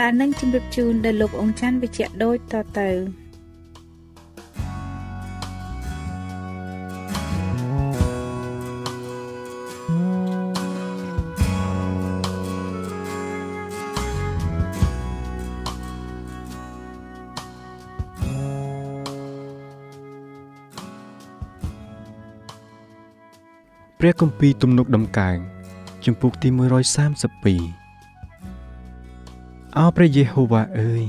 ដែលនឹងជម្រាបជូនដល់លោកអង្គច័ន្ទវិជ្ជៈដូចតទៅព្រះគម្ពីរទំនុកដំកើងជំពូកទី132 អោព្រះយេហូវ៉ាអើយ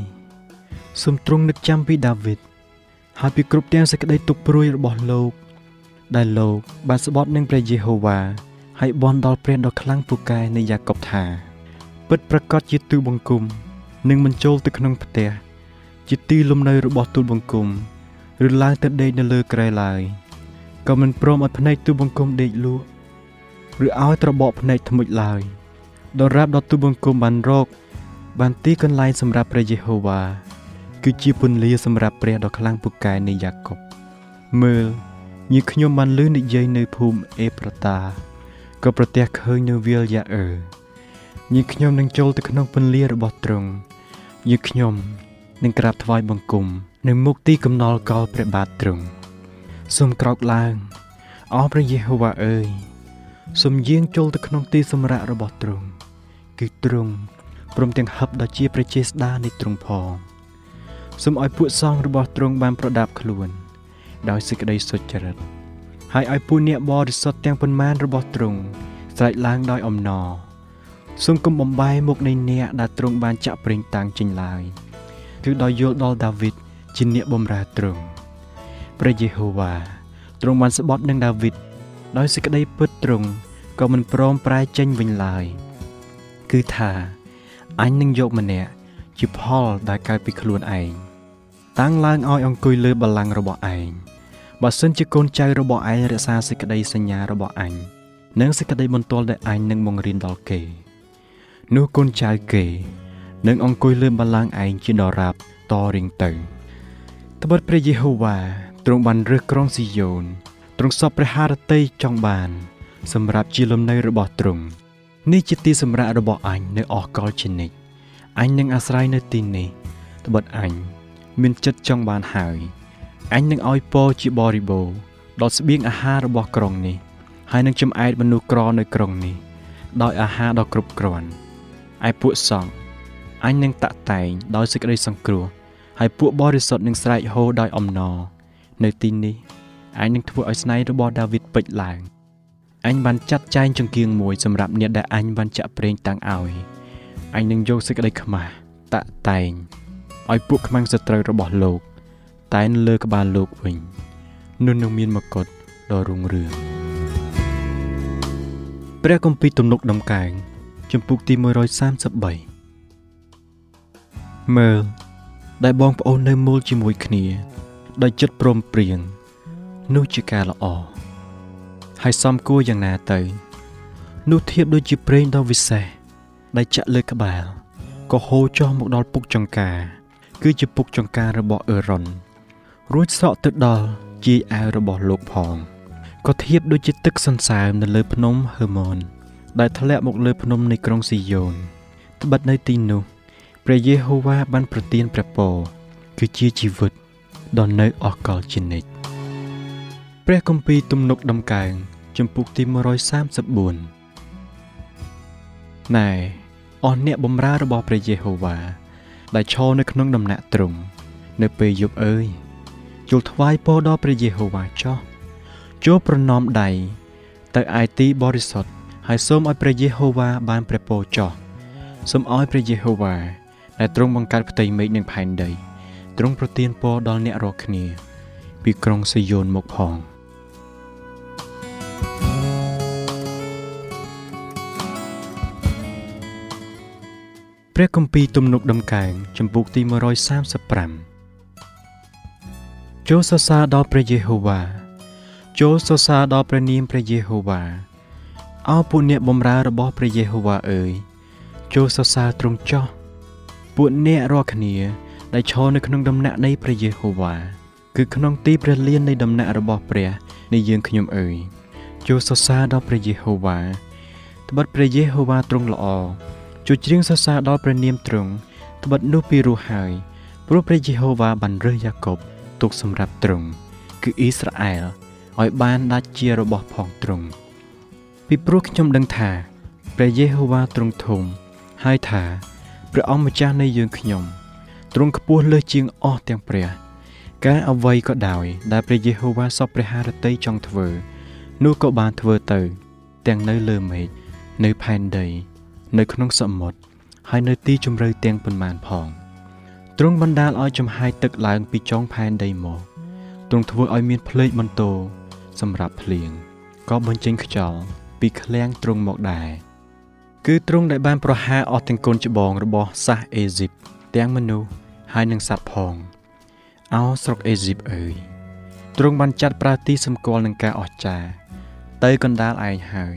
សូមទ្រង់នឹកចាំពីដាវីតហើយពីគ្រប់ទាំងសេចក្តីទុក្ខព្រួយរបស់លោក ដែលលោកបានស្បត់នឹងព្រះយេហូវ៉ាហើយបន់ដល់ព្រះដ៏ខ្លាំងពូកែនៃយ៉ាកុបថាពិតប្រកបជាទូបង្គំនឹងមិនចូលទៅក្នុងផ្ទះជាទីលំនៅរបស់ទូលបង្គំឬឡើងទៅដេកនៅលើក្រែឡើយក៏មិនព្រមឲ្យភ្នែកទូបង្គំដេកលក់ឬឲ្យត្របកភ្នែកធ្មុចឡើយដរាបដល់ទូបង្គំបានរក បានទីកន្លែងសម្រាប់ព្រះយេហូវ៉ាគឺជាពន្លាសម្រាប់ព្រះដ៏ខ្លាំងពូកែនៃយ៉ាកុបមើលញាខ្ញុំបានលឺនិយាយនៅភូមិអេប្រាតាក៏ប្រទះឃើញនៅវាលយ៉ាអឺញាខ្ញុំនឹងចូលទៅក្នុងពន្លារបស់ទ្រង់ញាខ្ញុំនឹងក្រាបថ្វាយបង្គំនៅមុខទីកំណល់កលព្រះបាទទ្រង់សូមក្រោកឡើងអោព្រះយេហូវ៉ាអើយសូមយាងចូលទៅក្នុងទីសម្រាករបស់ទ្រង់គឺទ្រង់ ព្រមទាំងហឹបដ៏ជាប្រជាស្ដានៃទ្រង់ផងសូមឲ្យពួកសង្ឃរបស់ទ្រង់បានប្រដាប់ខ្លួន ដោយសេចក្តីសុចរិតហើយឲ្យពួកអ្នកបរិសុទ្ធទាំងប៉ុន្មានរបស់ទ្រង់ស្រែកឡើងដោយអំណរសូមកុំបំបែមុខនៃអ្នកដែលទ្រង់បានចាក់ប្រេងតាំងចេញឡើយគឺដោយយល់ដល់ដាវីតជាអ្នកបម្រើទ្រង់ព្រះយេហូវ៉ាទ្រង់បានស្បត់នឹងដាវីតដោយសេចក្តីពិតទ្រង់ក៏មិនព្រមប្រែចេញវិញឡើយគឺថា អញនឹងយកម្នាក់ជាផលដែលកើតពីខ្លួនឯងតាំងឡើងឲ្យអង្គុយលើបល្ល័ង្ករបស់ឯងបើសិនជាកូនចៅរបស់ឯងរក្សាសេចក្តីសញ្ញារបស់អញនិងសេចក្តីបន្ទាល់ដែលអញនឹងបង្រៀនដល់គេនោះកូនចៅគេនឹងអង្គុយលើបល្ល័ង្កឯងជាដរាបតរៀងទៅត្បិតព្រះយេហូវ៉ាទ្រង់បានរើសក្រុងស៊ីយ៉ូនទ្រង់សពព្រះハរតីចង់បាន សម្រាប់ជាលំនៅរបស់ទ្រង់ នេះជាទីសម្រាប់របស់អញនៅអស់កលជានិច្ចអញនឹងអាស្រ័យនៅទីនេះត្បិតអញមានចិត្តចង់បានហើយអញនឹងឲ្យពរជាបរិបូរដល់ស្បៀងអាហាររបស់ក្រុងនេះហើយនឹងចំអែតមនុស្សក្រនៅក្រុងនេះដោយអាហារដ៏គ្រប់គ្រាន់ឯពួកសង្ឃអញនឹងតាក់តែងដោយសេចក្តីសង្គ្រោះហើយពួកបរិសុទ្ធនឹងស្រែកហូដោយអំណរនៅទីនេះអញនឹងធ្វើឲ្យស្នេហ៍របស់ដាវីតពេចឡើង អញបានចាត់ចែងចង្គៀងមួយសម្រាប់អ្នកដែលអញបានចាក់ប្រេងតាំងឲ្យអញនឹងយកសេចក្តីខ្មាស់តាក់តែងឲ្យពួកខ្មាំងសត្រូវរបស់លោក តែនលើក្បាលលោកវិញនោះនឹងមានមកុដដ៏រុងរឿងព្រះគម្ពីរទំនុកដំកើងជំពូកទី133មើលដែលបងប្អូននៅមូលជាមួយគ្នាដោយចិត្តព្រមព្រៀងនោះជាការល្អ ហើយសំគួរយ៉ាងណាទៅនោះធៀបដូចជាប្រេងដ៏វិសេសដែលចាក់លើក្បាលក៏ហូរចុះមកដល់ពុកចង្ការ គឺជាពុកចង្ការរបស់អឺរ៉ុនរួចសក់ទៅដល់ជាយអាវរបស់លោកផងក៏ធៀបដូចជាទឹកសន្សើមនៅលើភ្នំហឺម៉ុនដែលធ្លាក់មកលើភ្នំនៃក្រុងស៊ីយ៉ូនត្បិតនៅទីនោះព្រះយេហូវ៉ាបានប្រទានព្រះពរគឺជាជីវិតដ៏នៅអស់កលជានិច្ច ព្រះគម្ពីរទំនុកដំកើងចំពុកទី134ណែអស់អ្នកបម្រើរបស់ព្រះយេហូវ៉ាដែលឈរនៅក្នុងដំណាក់ទ្រង់នៅពេលយប់អើយចូលថ្វាយពរដល់ព្រះយេហូវ៉ាចោះចូលប្រណម្យដៃទៅឯទីបរិសុទ្ធហើយសូមឲ្យព្រះយេហូវ៉ាបានព្រះពរចោះសូមឲ្យព្រះយេហូវ៉ាដែលទ្រង់បង្កើតផ្ទៃមេឃនិងផែនដីទ្រង់ប្រទានពរដល់អ្នករាល់គ្នា ពីក្រុងស៊ីយ៉ូនមកផង ព្រះគម្ពីរទំនុកដំកើងចំពុកទី135ចូលសរសើរដល់ព្រះយេហូវ៉ាចូលសរសើរដល់ព្រះនាមព្រះយេហូវ៉ាអោពួកអ្នកបម្រើរបស់ព្រះយេហូវ៉ាអើយចូលសរសើរទ្រង់ចោះពួកអ្នករាល់គ្នាដែលឈរនៅក្នុងដំណាក់នៃព្រះយេហូវ៉ាគឺក្នុងទីព្រះលាននៃដំណាក់របស់ព្រះនៃយើងខ្ញុំអើយចូលសរសើរដល់ព្រះយេហូវ៉ាត្បិតព្រះយេហូវ៉ាទ្រង់ល្អ ជួយច្រៀងសរសើរដល់ព្រះនាមទ្រង់ត្បិតនោះពីរោះហើយព្រោះព្រះយេហូវ៉ាបានរើសយ៉ាកុបទុកសម្រាប់ទ្រង់គឺអ៊ីស្រាអែលឲ្យបានដាច់ជារបស់ផងទ្រង់ពីព្រោះខ្ញុំដឹងថាព្រះយេហូវ៉ាទ្រង់ធំហើយថាព្រះអង្គម្ចាស់នៃយើងខ្ញុំទ្រង់ខ្ពស់លើសជាងអស់ទាំងព្រះការអ្វីក៏ដោយដែលព្រះយេហូវ៉ាសពព្រះハរតីចង់ធ្វើ នោះក៏បានធ្វើទៅ ទាំងនៅលើមេឃនៅផែនដី នៅក្នុងសមុទ្រហើយនៅទីជម្រៅទាំងប៉ុន្មានផងទ្រង់បណ្ដាលឲ្យចំហាយទឹកឡើងពីចុងផែនដីមកទ្រង់ធ្វើឲ្យមានភ្លេចបន្ទោសម្រាប់ភ្លៀងក៏បញ្ចេញខ្យល់ពីឃ្លាំងទ្រង់មកដែរគឺទ្រង់ដែលបានប្រហារអស់ទាំងកូនច្បងរបស់សាសអេស៊ីបទាំងមនុស្សហើយនិងសត្វផងអោស្រុកអេស៊ីបអើយទ្រង់បានចាត់ប្រើទីសម្គាល់នឹងការអស្ចារ្យទៅកណ្ដាលឯងហើយ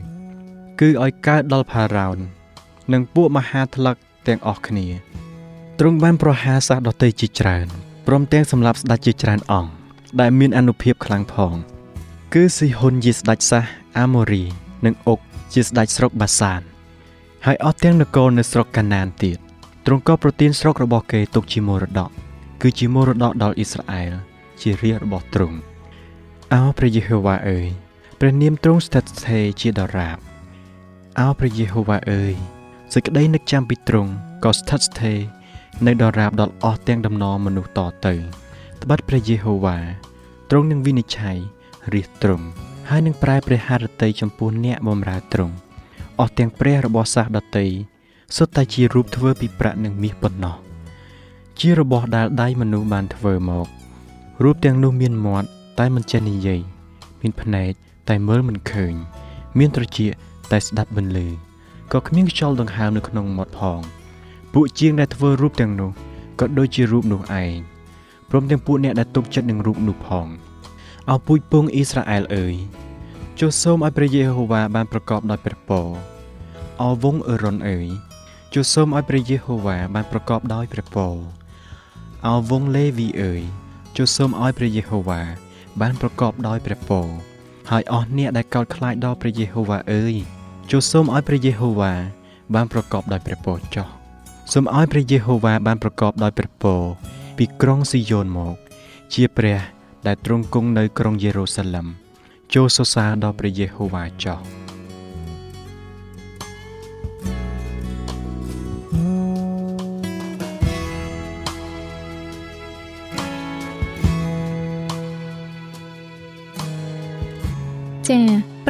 គឺឲ្យកើតដល់ផារ៉ោន និងពួកមហាថ្លឹកទាំងអស់គ្នាទ្រង់បានប្រហារសាសដតីជាច្រើនព្រមទាំងសម្លាប់ស្ដេចជាច្រើនអង្គដែលមានអនុភាពខ្លាំងផង គឺស៊ីហ៊ុនជាស្ដេចសាសអាម៉ូរី និងអុកជាស្ដេចស្រុកបាសាន ហើយអស់ទាំងនគរនៅស្រុកកាណានទៀតទ្រង់ក៏ប្រទានស្រុករបស់គេទុកជាមរតកគឺជាមរតកដល់អ៊ីស្រាអែលជារាជរបស់ទ្រង់អោព្រះយេហូវ៉ាអើយព្រះនាមទ្រង់ស្ថិតស្ថេរជាដរាបអោព្រះយេហូវ៉ាអើយ សេចក្តីនឹកចាំពីទ្រង់ក៏ស្ថិតស្ថេរនៅដរាបដល់អស់ទាំងដំណរមនុស្សតទៅត្បិតព្រះយេហូវ៉ាទ្រង់នឹងវិនិច្ឆ័យរាជទ្រង់ហើយនឹងប្រែព្រះハរតីចំពោះអ្នកបម្រើទ្រង់អស់ទាំងព្រះរបស់សាសដតីសុទ្ធតែជារូបធ្វើពីប្រាក់និងមាសប៉ុណ្ណោះជារបស់ដែលដៃមនុស្សបានធ្វើមករូបទាំងនោះមានមាត់តែមិនចេះនិយាយមានភ្នែកតែមើលមិនឃើញ មានត្រចៀកតែស្ដាប់បន្លឺ ក៏គ្មានខ្យល់ដង្ហើមនៅក្នុងមាត់ផងពួកជាងដែលធ្វើរូបទាំងនោះក៏ដូចជារូបនោះឯងព្រមទាំងពួកអ្នកដែលទុកចិត្តនឹងរូបនោះផងអោពូជពងអ៊ីស្រាអែលអើយចូលសូមឲ្យព្រះយេហូវ៉ាបានប្រកបដោយព្រះពរអោវងអឺរ៉ុនអើយចូលសូមឲ្យព្រះយេហូវ៉ាបានប្រកបដោយព្រះពរអោវងលេវីអើយចូលសូមឲ្យព្រះយេហូវ៉ាបានប្រកបដោយព្រះពរហើយអស់អ្នកដែលកោតខ្លាចដល់ព្រះយេហូវ៉ាអើយ ចូលសូមឲ្យព្រះយេហូវ៉ាបានប្រកបដោយព្រះពរចោះសូមឲ្យព្រះយេហូវ៉ាបានប្រកបដោយព្រះពរពីក្រុងស៊ីយ៉ូនមក ជាព្រះ ដែលទ្រង់គង់នៅក្រុងយេរូសាឡឹមចូលសរសើរដល់ព្រះយេហូវ៉ាចោះចា៎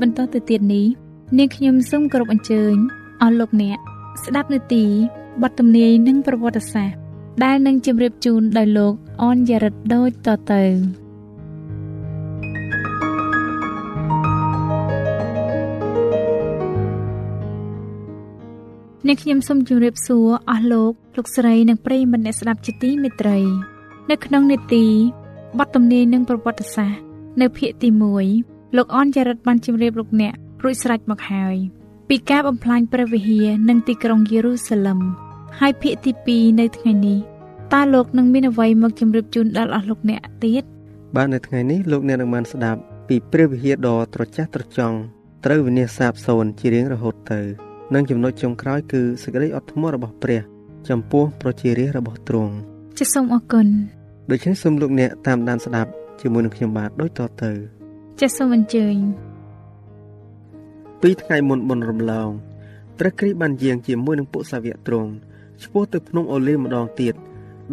បន្តទៅទៀតនេះនាងខ្ញុំសូមគោរពអញ្ជើញអស់លោកអ្នកស្ដាប់នាទីបទទំនាយនិងប្រវត្តិសាស្ត្រដែលនឹងជម្រាបជូនដោយលោកអនយ៉ារិតដូចតទៅនាងខ្ញុំសូមជម្រាបសួរអស់លោកលោកស្រីនិងប្រិយមិត្តអ្នកស្ដាប់ជាទីមេត្រី នៅក្នុងនេតិបទទំនាយនិងប្រវត្តិសាស្ត្រនៅភាគទី1 លោកអនចារិតបានជម្រាបលោកអ្នករួចស្រេចមកហើយ ពីការបំផ្លាញព្រះវិហារនិងទីក្រុងយេរូសាឡឹមហើយភាគទី2នៅថ្ងៃនេះតើលោកនឹងមានអ្វីមកជម្រាបជូនដល់អស់លោកអ្នកទៀតបាទនៅថ្ងៃនេះលោកអ្នកនឹងបានស្ដាប់ពីព្រះវិហារដ៏ត្រចះត្រចង់ត្រូវវិនាសសាបសូន្យជារៀងរហូតទៅនិងចំណុចចុងក្រោយគឺសេចក្តីអត់ធ្មត់របស់ព្រះ ចំពោះប្រជារាស្ត្ររបស់ទ្រង់ចាសសូមអរគុណដូច្នេះសូមលោកអ្នកតាមដានស្ដាប់ជាមួយនឹងខ្ញុំបាទដូចតទៅ ចាសសូមអញ្ជើញពីថ្ងៃមុនបុណ្យរំលងព្រះគ្រីស្ទបានយាងជាមួយនឹងពួកសាវកទ្រង់ឆ្ពោះទៅភ្នំអូលីម្ដងទៀត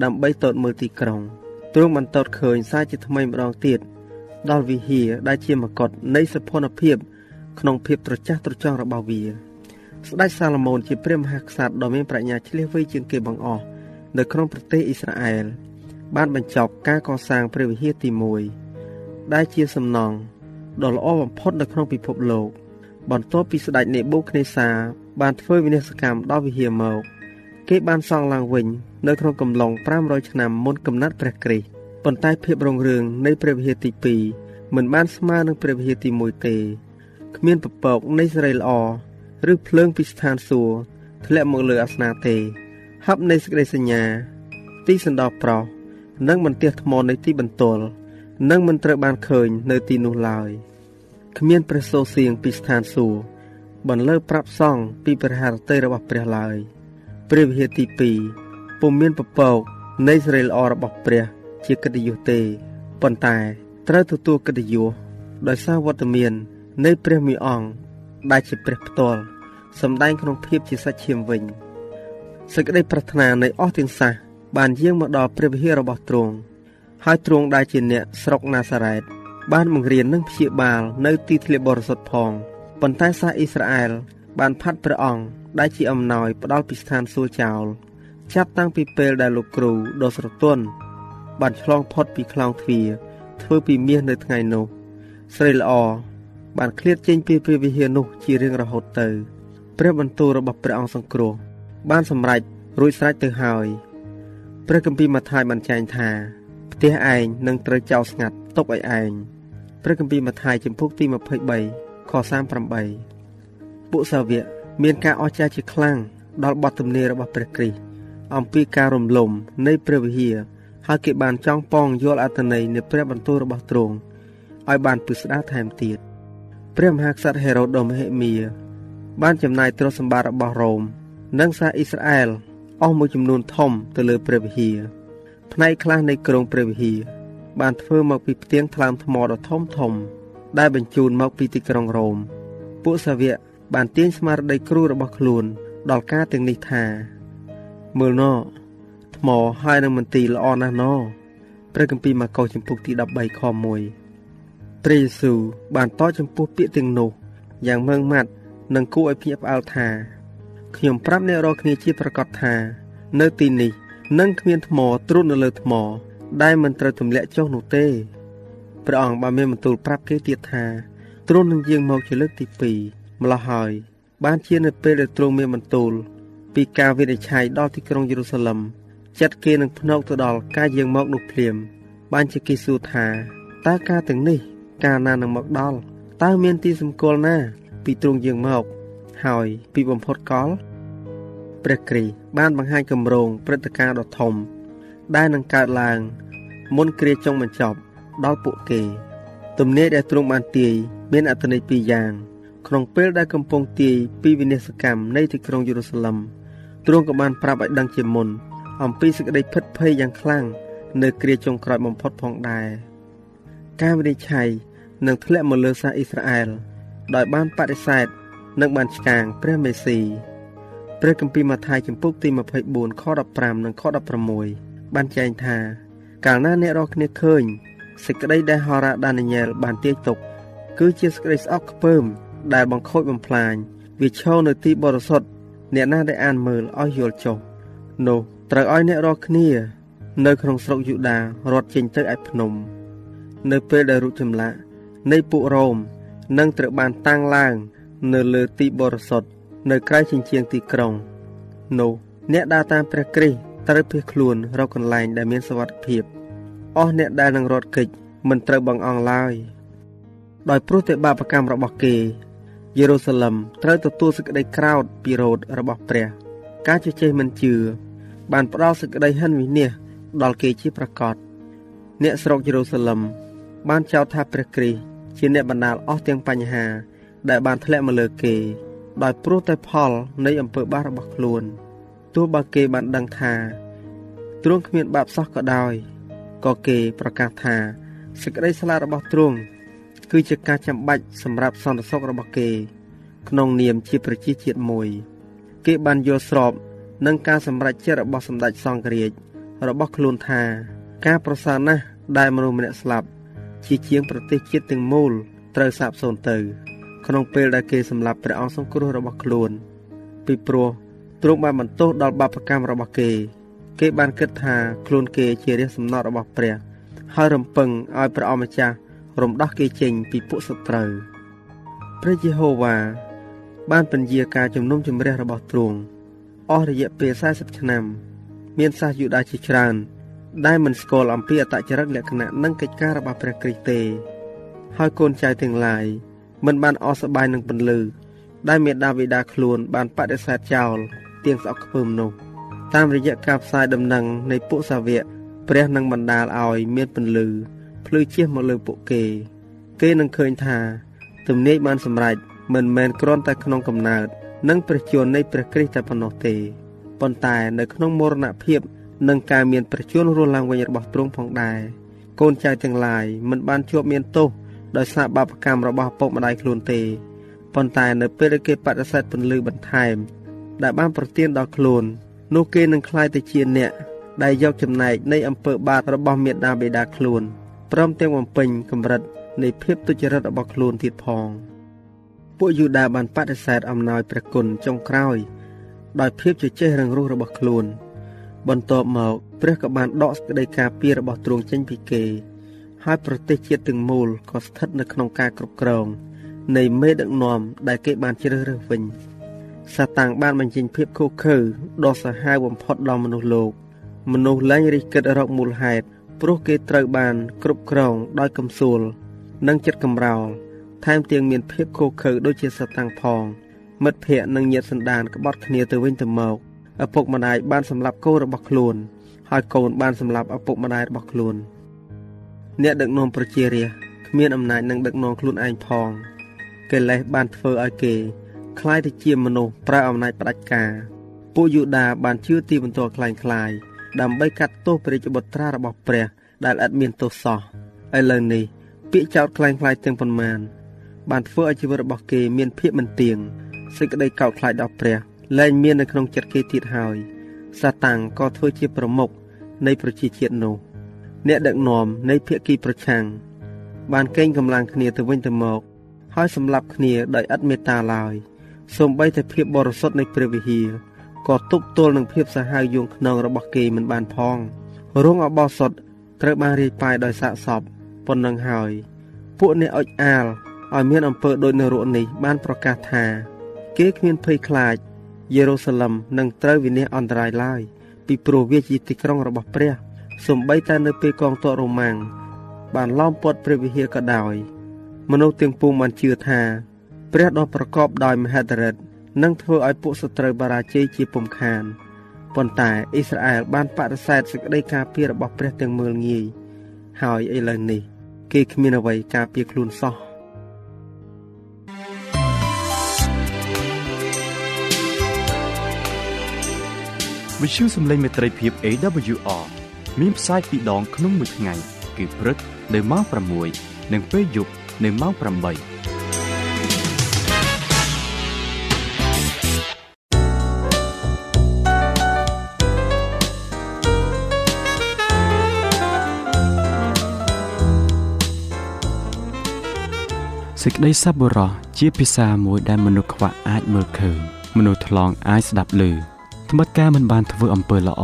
ដើម្បីតតមើលទីក្រុងទ្រង់បានតតឃើញសារជាថ្មីម្ដងទៀតដល់វិហារដែលជាមកុដនៃសភនភាពក្នុងភាពត្រចះត្រចង់របស់វាស្ដេចសាឡូមោនជាព្រះមហាក្សត្រដ៏មានប្រាជ្ញាឆ្លៀសវៃជាងគេបង្អស់នៅក្នុងប្រទេសអ៊ីស្រាអែលបានបញ្ចប់ការកសាងព្រះវិហារទី1ដែលជាសំណង់ ដ៏ល្អបំផុតនៅក្នុងពិភពលោកបន្ទាប់ពីស្ដេចនេបូខនេសាបានធ្វើវិនាសកម្មដល់វិហារមកគេបានសង់ឡើងវិញនៅក្នុងកំឡុង500ឆ្នាំមុនកំណត់ព្រះគ្រីស្ទប៉ុន្តែភាពរុងរឿងនៃព្រះវិហារទី2មិនបានស្មើនឹងព្រះវិហារទី1ទេគ្មានពពកនៃសេរីល្អឬភ្លើងពីស្ថានសួគ៌ធ្លាក់មកលើអាសនៈទេហប់នៃសេចក្តីសញ្ញា ទីសណ្ដោប្រុសនិងបន្ទះថ្មនៃទីបន្ទល់ នឹងមិនត្រូវបានឃើញនៅទីនោះឡើយគ្មានព្រះសូរសៀងពីស្ថានសួគ៌បន្លឺប្រាប់សង់ពីព្រះハរតីរបស់ព្រះឡើយព្រះវិហារទី2ពុំមានពពកនៃសេរីល្អរបស់ព្រះ ជាកិត្តិយសទេប៉ុន្តែត្រូវទទួលកិត្តិយសដោយសារវត្តមាននៃព្រះមីអង្គដែលជាព្រះផ្ទាល់សម្ដែងក្នុងភាពជាសាច់ឈាមវិញសេចក្តីប្រាថ្នានៃអស់ទាំងសះបានយាងមកដល់ព្រះវិហាររបស់ទ្រង់ ហើយទ្រង់ដែលជាអ្នកស្រុកណាសារ៉េតបានបង្រៀននិងព្យាបាលនៅទីធ្លាបរិសុទ្ធផងប៉ុន្តែសាសអ៊ីស្រាអែលបានផាត់ព្រះអង្គដែលជាអំណោយផ្ដាល់ពីស្ថានសួគ៌ចោលចាប់តាំងពីពេលដែលលោកគ្រូដ៏ស្រទន់បានឆ្លងផុតពីខ្លោងទ្វារធ្វើពីមាសនៅថ្ងៃនោះស្រីល្អបានឃ្លាតចេញពីព្រះវិហារនោះជារៀងរហូតទៅព្រះបន្ទូលរបស់ព្រះអង្គសង្គ្រោះបានសម្រេចរួចស្រេចទៅហើយព្រះគម្ពីរម៉ាថាយបានចែងថា ផ្ទះឯងនឹងត្រូវចោលស្ងាត់ទុកឲ្យឯងព្រះគម្ពីរម៉ាថាយចំពុកទី23ខ38ពួកសាវកមានការអស្ចារ្យជាខ្លាំងដល់បទទំនាយរបស់ព្រះគ្រីស្ទអំពីការរំលំនៃព្រះវិហារហើយគេបានចង់ប៉ងយល់អត្ថន័យនៃព្រះបន្ទូលរបស់ទ្រង់ឲ្យបានពិស្ដារថែមទៀតព្រះមហាក្សត្រហេរ៉ូតដ៏មហិមាបានចំណាយទ្រព្យសម្បត្តិរបស់រ៉ូម និងសាសអ៊ីស្រាអែលអស់មួយចំនួនធំទៅលើព្រះវិហារ ផ្នែកខ្លះនៃក្រុងព្រះវិហារបានធ្វើមកពីផ្ទៀងថ្លើមថ្មដ៏ធំធំ ដែលបញ្ជូនមកពីទីក្រុងរ៉ូមពួកសាវកបានទាញស្មារតីគ្រូរបស់ខ្លួន ដល់ការទាំងនេះថា មើលណថ្មហើយនឹងមន្ទីរល្អណាស់ណព្រះគម្ពីរម៉ាកុសចំពុកទី13ខ1ព្រះយេស៊ូវបានតចំពោះពាក្យទាំងនោះយ៉ាងម៉ឺងម៉ាត់និងគួរឲ្យភ្ញាក់ផ្អើលថាខ្ញុំប្រាប់អ្នករាល់គ្នាជាប្រកាសថា នៅទីនេះ នឹងគ្មានថ្មត្រួតនៅលើថ្ម ដែលមិនត្រូវទម្លាក់ចុះនោះទេព្រះអង្គបានមានបន្ទូលប្រាប់គេទៀតថាទ្រង់នឹងយាងមកជាលើកទី2ម្ល៉េះហើយ បានជានៅពេលដែលទ្រង់មានបន្ទូល ពីការវិនិច្ឆ័យដល់ទីក្រុងយេរូសាឡឹមចិត្តគេនឹងភ្នក់ទៅដល់ការយាងមកនោះភ្លាម បានជាគេសួរថាតើការទាំងនេះ កាលណានឹងមកដល់តើមានទីសម្គាល់ណា ពីទ្រង់យាងមក ហើយ ពីបំផុតកល ព្រះគ្រីស្ទបានបង្ហាញគម្រោងព្រឹត្តិការណ៍ដ៏ធំ ដែលនឹងកើតឡើង មុនគ្រាចុងបញ្ចប់ដល់ពួកគេទំនាយដែលទ្រង់បានទាយមានអត្ថន័យពីរយ៉ាងក្នុងពេលដែលកំពុងទាយពីវិនិស្សកម្មនៃទីក្រុងយេរូសាឡិមទ្រង់ក៏បានប្រាប់ឲ្យដឹងជាមុន អំពីសេចក្តីភិតភ័យយ៉ាងខ្លាំងនៅគ្រាចុងក្រោយបំផុតផងដែរការវិនិច្ឆ័យនឹងធ្លាក់មកលើសាសអ៊ីស្រាអែលដោយបានបដិសេធនិងបានឆ្កាងព្រះមេស៊ី ព្រះគម្ពីរម៉ាថាយចំពុកទី24ខ15និងខ16បានចែងថា កាលណាអ្នករាល់គ្នាឃើញសេចក្តីដែលហោរ៉ាដានីយ៉ែលបានទាយទុក គឺជាសេចក្តីស្អប់ខ្ពើម ដែលបង្ខូចបំផ្លាញវាឈរនៅទីបរិសុទ្ធអ្នកណាដែលអានមើលឲ្យយល់ចុះនោះត្រូវឲ្យអ្នករាល់គ្នា នៅក្នុងស្រុកយូដារត់ចេញទៅឯភ្នំ នៅពេលដែលរូបចម្លាក់នៃពួករ៉ូមនឹងត្រូវបានតាំងឡើង នៅលើទីបរិសុទ្ធ នៅក្រៅជញ្ជាំងទីក្រុងនោះអ្នកដើរតាមព្រះគ្រីស្ទត្រូវភៀសខ្លួនរកកន្លែងដែលមានសុវត្ថិភាពអស់អ្នកដែលនឹងរត់គេចមិនត្រូវបង្អង់ឡើយដោយព្រោះតែបាបកម្មរបស់គេយេរូសាឡឹមត្រូវទទួលសេចក្តីក្រោធពីរោធរបស់ព្រះ ការជជែកមិនជឿបានផ្ដល់សេចក្តីហិនវិនាសដល់គេជាប្រកបអ្នកស្រុកយេរូសាឡឹមបានចោទថាព្រះគ្រីស្ទជាអ្នកបណ្ដាលអស់ទាំងបញ្ហា ដែលបានធ្លាក់មកលើគេ ដោយព្រោះតែផលនៃអំពើបាបរបស់ខ្លួនទោះបើគេបានដឹងថាទ្រង់គ្មានបាបសោះក៏ដោយក៏គេប្រកាសថាសេចក្តីស្លាប់របស់ទ្រង់គឺជាការចាំបាច់សម្រាប់សន្តិសុខរបស់គេ ក្នុងនាមជាប្រជាជាតិមួយ គេបានយល់ស្របនឹងការសម្រេចចិត្តរបស់សម្ដេចសង្ឃរាជរបស់ខ្លួនថា ការប្រសើរណាស់ដែលមនុស្សម្នាក់ស្លាប់ ជាជាងប្រទេសជាតិទាំងមូលត្រូវសាបសូន្យទៅ ក្នុងពេលដែលគេសម្លាប់ព្រះអង្គសង្គ្រោះរបស់ខ្លួន ពីព្រោះទ្រង់បានបន្ទោសដល់បាបកម្មរបស់គេ គេបានគិតថាខ្លួនគេជារាជសំណត់របស់ព្រះ ហើយរំពឹងឲ្យព្រះអង្គម្ចាស់រំដោះគេចេញពីពួកសត្រូវព្រះយេហូវ៉ាបានពន្យាការជំនុំជម្រះរបស់ទ្រង់អស់រយៈពេល40ឆ្នាំ មានសាសយូដាជាច្រើន ដែលមិនស្គាល់អំពីអតចរិតលក្ខណៈនិងកិច្ចការរបស់ព្រះគ្រីស្ទទេហើយកូនចៅទាំងឡាយ មិនបានអស់សប្បាយនឹងពន្លឺដែលមេដាបេដាខ្លួនបានបដិសេធចោលទៀងស្អកខ្ពើមនោះតាមរយៈការផ្សាយដំណឹងនៃពួកសាវកព្រះនឹងបណ្ដាលឲ្យមានពន្លឺភ្លឺជះមកលើពួកគេ គេនឹងឃើញថាទំនាយបានសម្រេចមិនមែនគ្រាន់តែក្នុងកំណើតនិងព្រះជន្មនៃព្រះគ្រីស្ទតែប៉ុណ្ណោះទេប៉ុន្តែនៅក្នុងមរណភាពនិងការមានប្រជញ្ញរស់ឡើងវិញរបស់ទ្រង់ផងដែរកូនចៅទាំងឡាយមិនបានជាប់មានទោស ដោយសារបាបកម្មរបស់ឪពុកម្ដាយខ្លួនទេប៉ុន្តែនៅពេលដែលគេបដិសេធពន្លឺបន្ថែម ដែលបានប្រទានដល់ខ្លួន នោះគេនឹងក្លាយទៅជាអ្នកដែលយកចំណែកនៃអំពើបាបរបស់មេដាបេដាខ្លួនព្រមទាំងបំពេញកម្រិតនៃភាពទុច្ចរិតរបស់ខ្លួនទៀតផងពួកយូដាបានបដិសេធអំណោយព្រះគុណចុងក្រោយ ដោយភាពជជែករឹងរូសរបស់ខ្លួន បន្ទាប់មកព្រះក៏បានដកសេចក្តីការពាររបស់ទ្រង់ចេញពីគេ ហើយប្រទេសជាតិទាំងមូលក៏ស្ថិតនៅក្នុងការគ្រប់គ្រងនៃមេដឹកនាំដែលគេបានជ្រើសរើសវិញសាតាំងបានបញ្ចេញភាពខុសខើដ៏សាហាវបំផុតដល់មនុស្សលោក មនុស្សលែងរិះគិតរកមូលហេតុព្រោះគេត្រូវបាន គ្រប់គ្រងដោយកំសួល និងចិត្តកំរោលថែមទាំងមានភាពខុសខើដូចជាសាតាំងផង មិត្តភ័ក្តិនិងញាតិសន្តានក្បត់គ្នាទៅវិញទៅមកឪពុកម្ដាយបានសម្លាប់កូនរបស់ខ្លួន ហើយកូនបានសម្លាប់ឪពុកម្ដាយរបស់ខ្លួន អ្នកដឹកនាំប្រជារាស្ត្រគ្មានអំណាចនឹងដឹកនាំខ្លួនឯងផងកិលេសបានធ្វើឲ្យគេคล้ายទៅជាមនុស្សប្រើអំណាចផ្ដាច់ការពួកយូដាបានជឿទីបន្ទាល់คล้ายคล้ายដើម្បីកាត់ទោសព្រះរាជបុត្រារបស់ព្រះ ដែលឥតមានទោសសោះឥឡូវនេះពាក្យចោទคล้ายคล้ายទាំងប៉ុន្មាន បានធ្វើឲ្យជីវិតរបស់គេមានភាពមិនទៀងសេចក្តីកោតខ្លាចដល់ព្រះលែងមាននៅក្នុងចិត្តគេទៀតហើយសាតាំងក៏ធ្វើជាប្រមុខនៃប្រជាជាតិនោះ អ្នកដឹកនាំនៃភៀកគីប្រឆាំងបានកេងកម្លាំងគ្នាទៅវិញទៅមក ហើយសម្លាប់គ្នាដោយឥតមេត្តាឡើយសូម្បីតែភាពបរិសុទ្ធនៃព្រះវិហារក៏ទប់ទល់នឹងភាពសាហាវយងខ្នងរបស់គេមិនបានផងរងអបោសុតត្រូវបានរាយប៉ាយដោយសាកសពប៉ុណ្ណឹងហើយ ពួកអ្នកអុចអាលឲ្យមានអំពើដូចនៅរកនេះបានប្រកាសថា គេគ្មានភ័យខ្លាចយេរូសាឡឹមនឹងត្រូវវិនិច្ឆ័យអន្តរាយឡើយពីព្រោះវាជាទីក្រុងរបស់ព្រះ សូម្បីតែនៅពេលកងទ័ពរ៉ូម៉ាំងបានឡោមព័ទ្ធព្រះវិហារក៏ដោយ មនុស្សទាំងពួងបានជឿថាព្រះដ៏ប្រកបដោយមហិទ្ធិឫទ្ធិនឹងធ្វើឲ្យពួកសត្រូវបារាជ័យជាពុំខានប៉ុន្តែអ៊ីស្រាអែលបានបដិសេធសេចក្តីការពាររបស់ព្រះទាំងមើលងាយហើយឥឡូវនេះ គេគ្មានអ្វីការពារខ្លួនសោះវិទ្យុសំឡេងមេត្រីភាព AWR មានផ្សាយពីរដងក្នុងមួយថ្ងៃគឺព្រឹកនៅម៉ោង6និងពេលយប់នៅម៉ោង8សេចក្តីសប្បុរសជាភាសាមួយដែលមនុស្សខ្វាក់អាចមើលឃើញមនុស្សថ្លង់អាចស្ដាប់ឮត្បិតការមិនបានធ្វើអំពើល្អ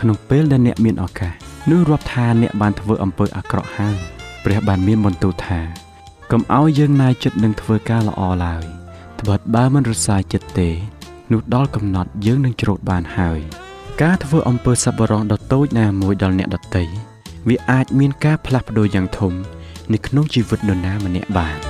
ក្នុងពេលដែលអ្នកមានឱកាសនោះរាប់ថាអ្នកបានធ្វើអំពើអាក្រក់ហើយព្រះបានមានបន្ទូលថាកុំឲ្យយើងណាយចិត្តនឹងធ្វើការល្អឡើយត្បិតបើមិនរសាយចិត្តទេនោះដល់កំណត់យើងនឹងច្រូតបានហើយ ការធ្វើអំពើសប្បុរសដ៏តូចណាមួយដល់អ្នកដទៃវាអាចមានការផ្លាស់ប្ដូរយ៉ាងធំនៅក្នុងជីវិតនរណាម្នាក់បាន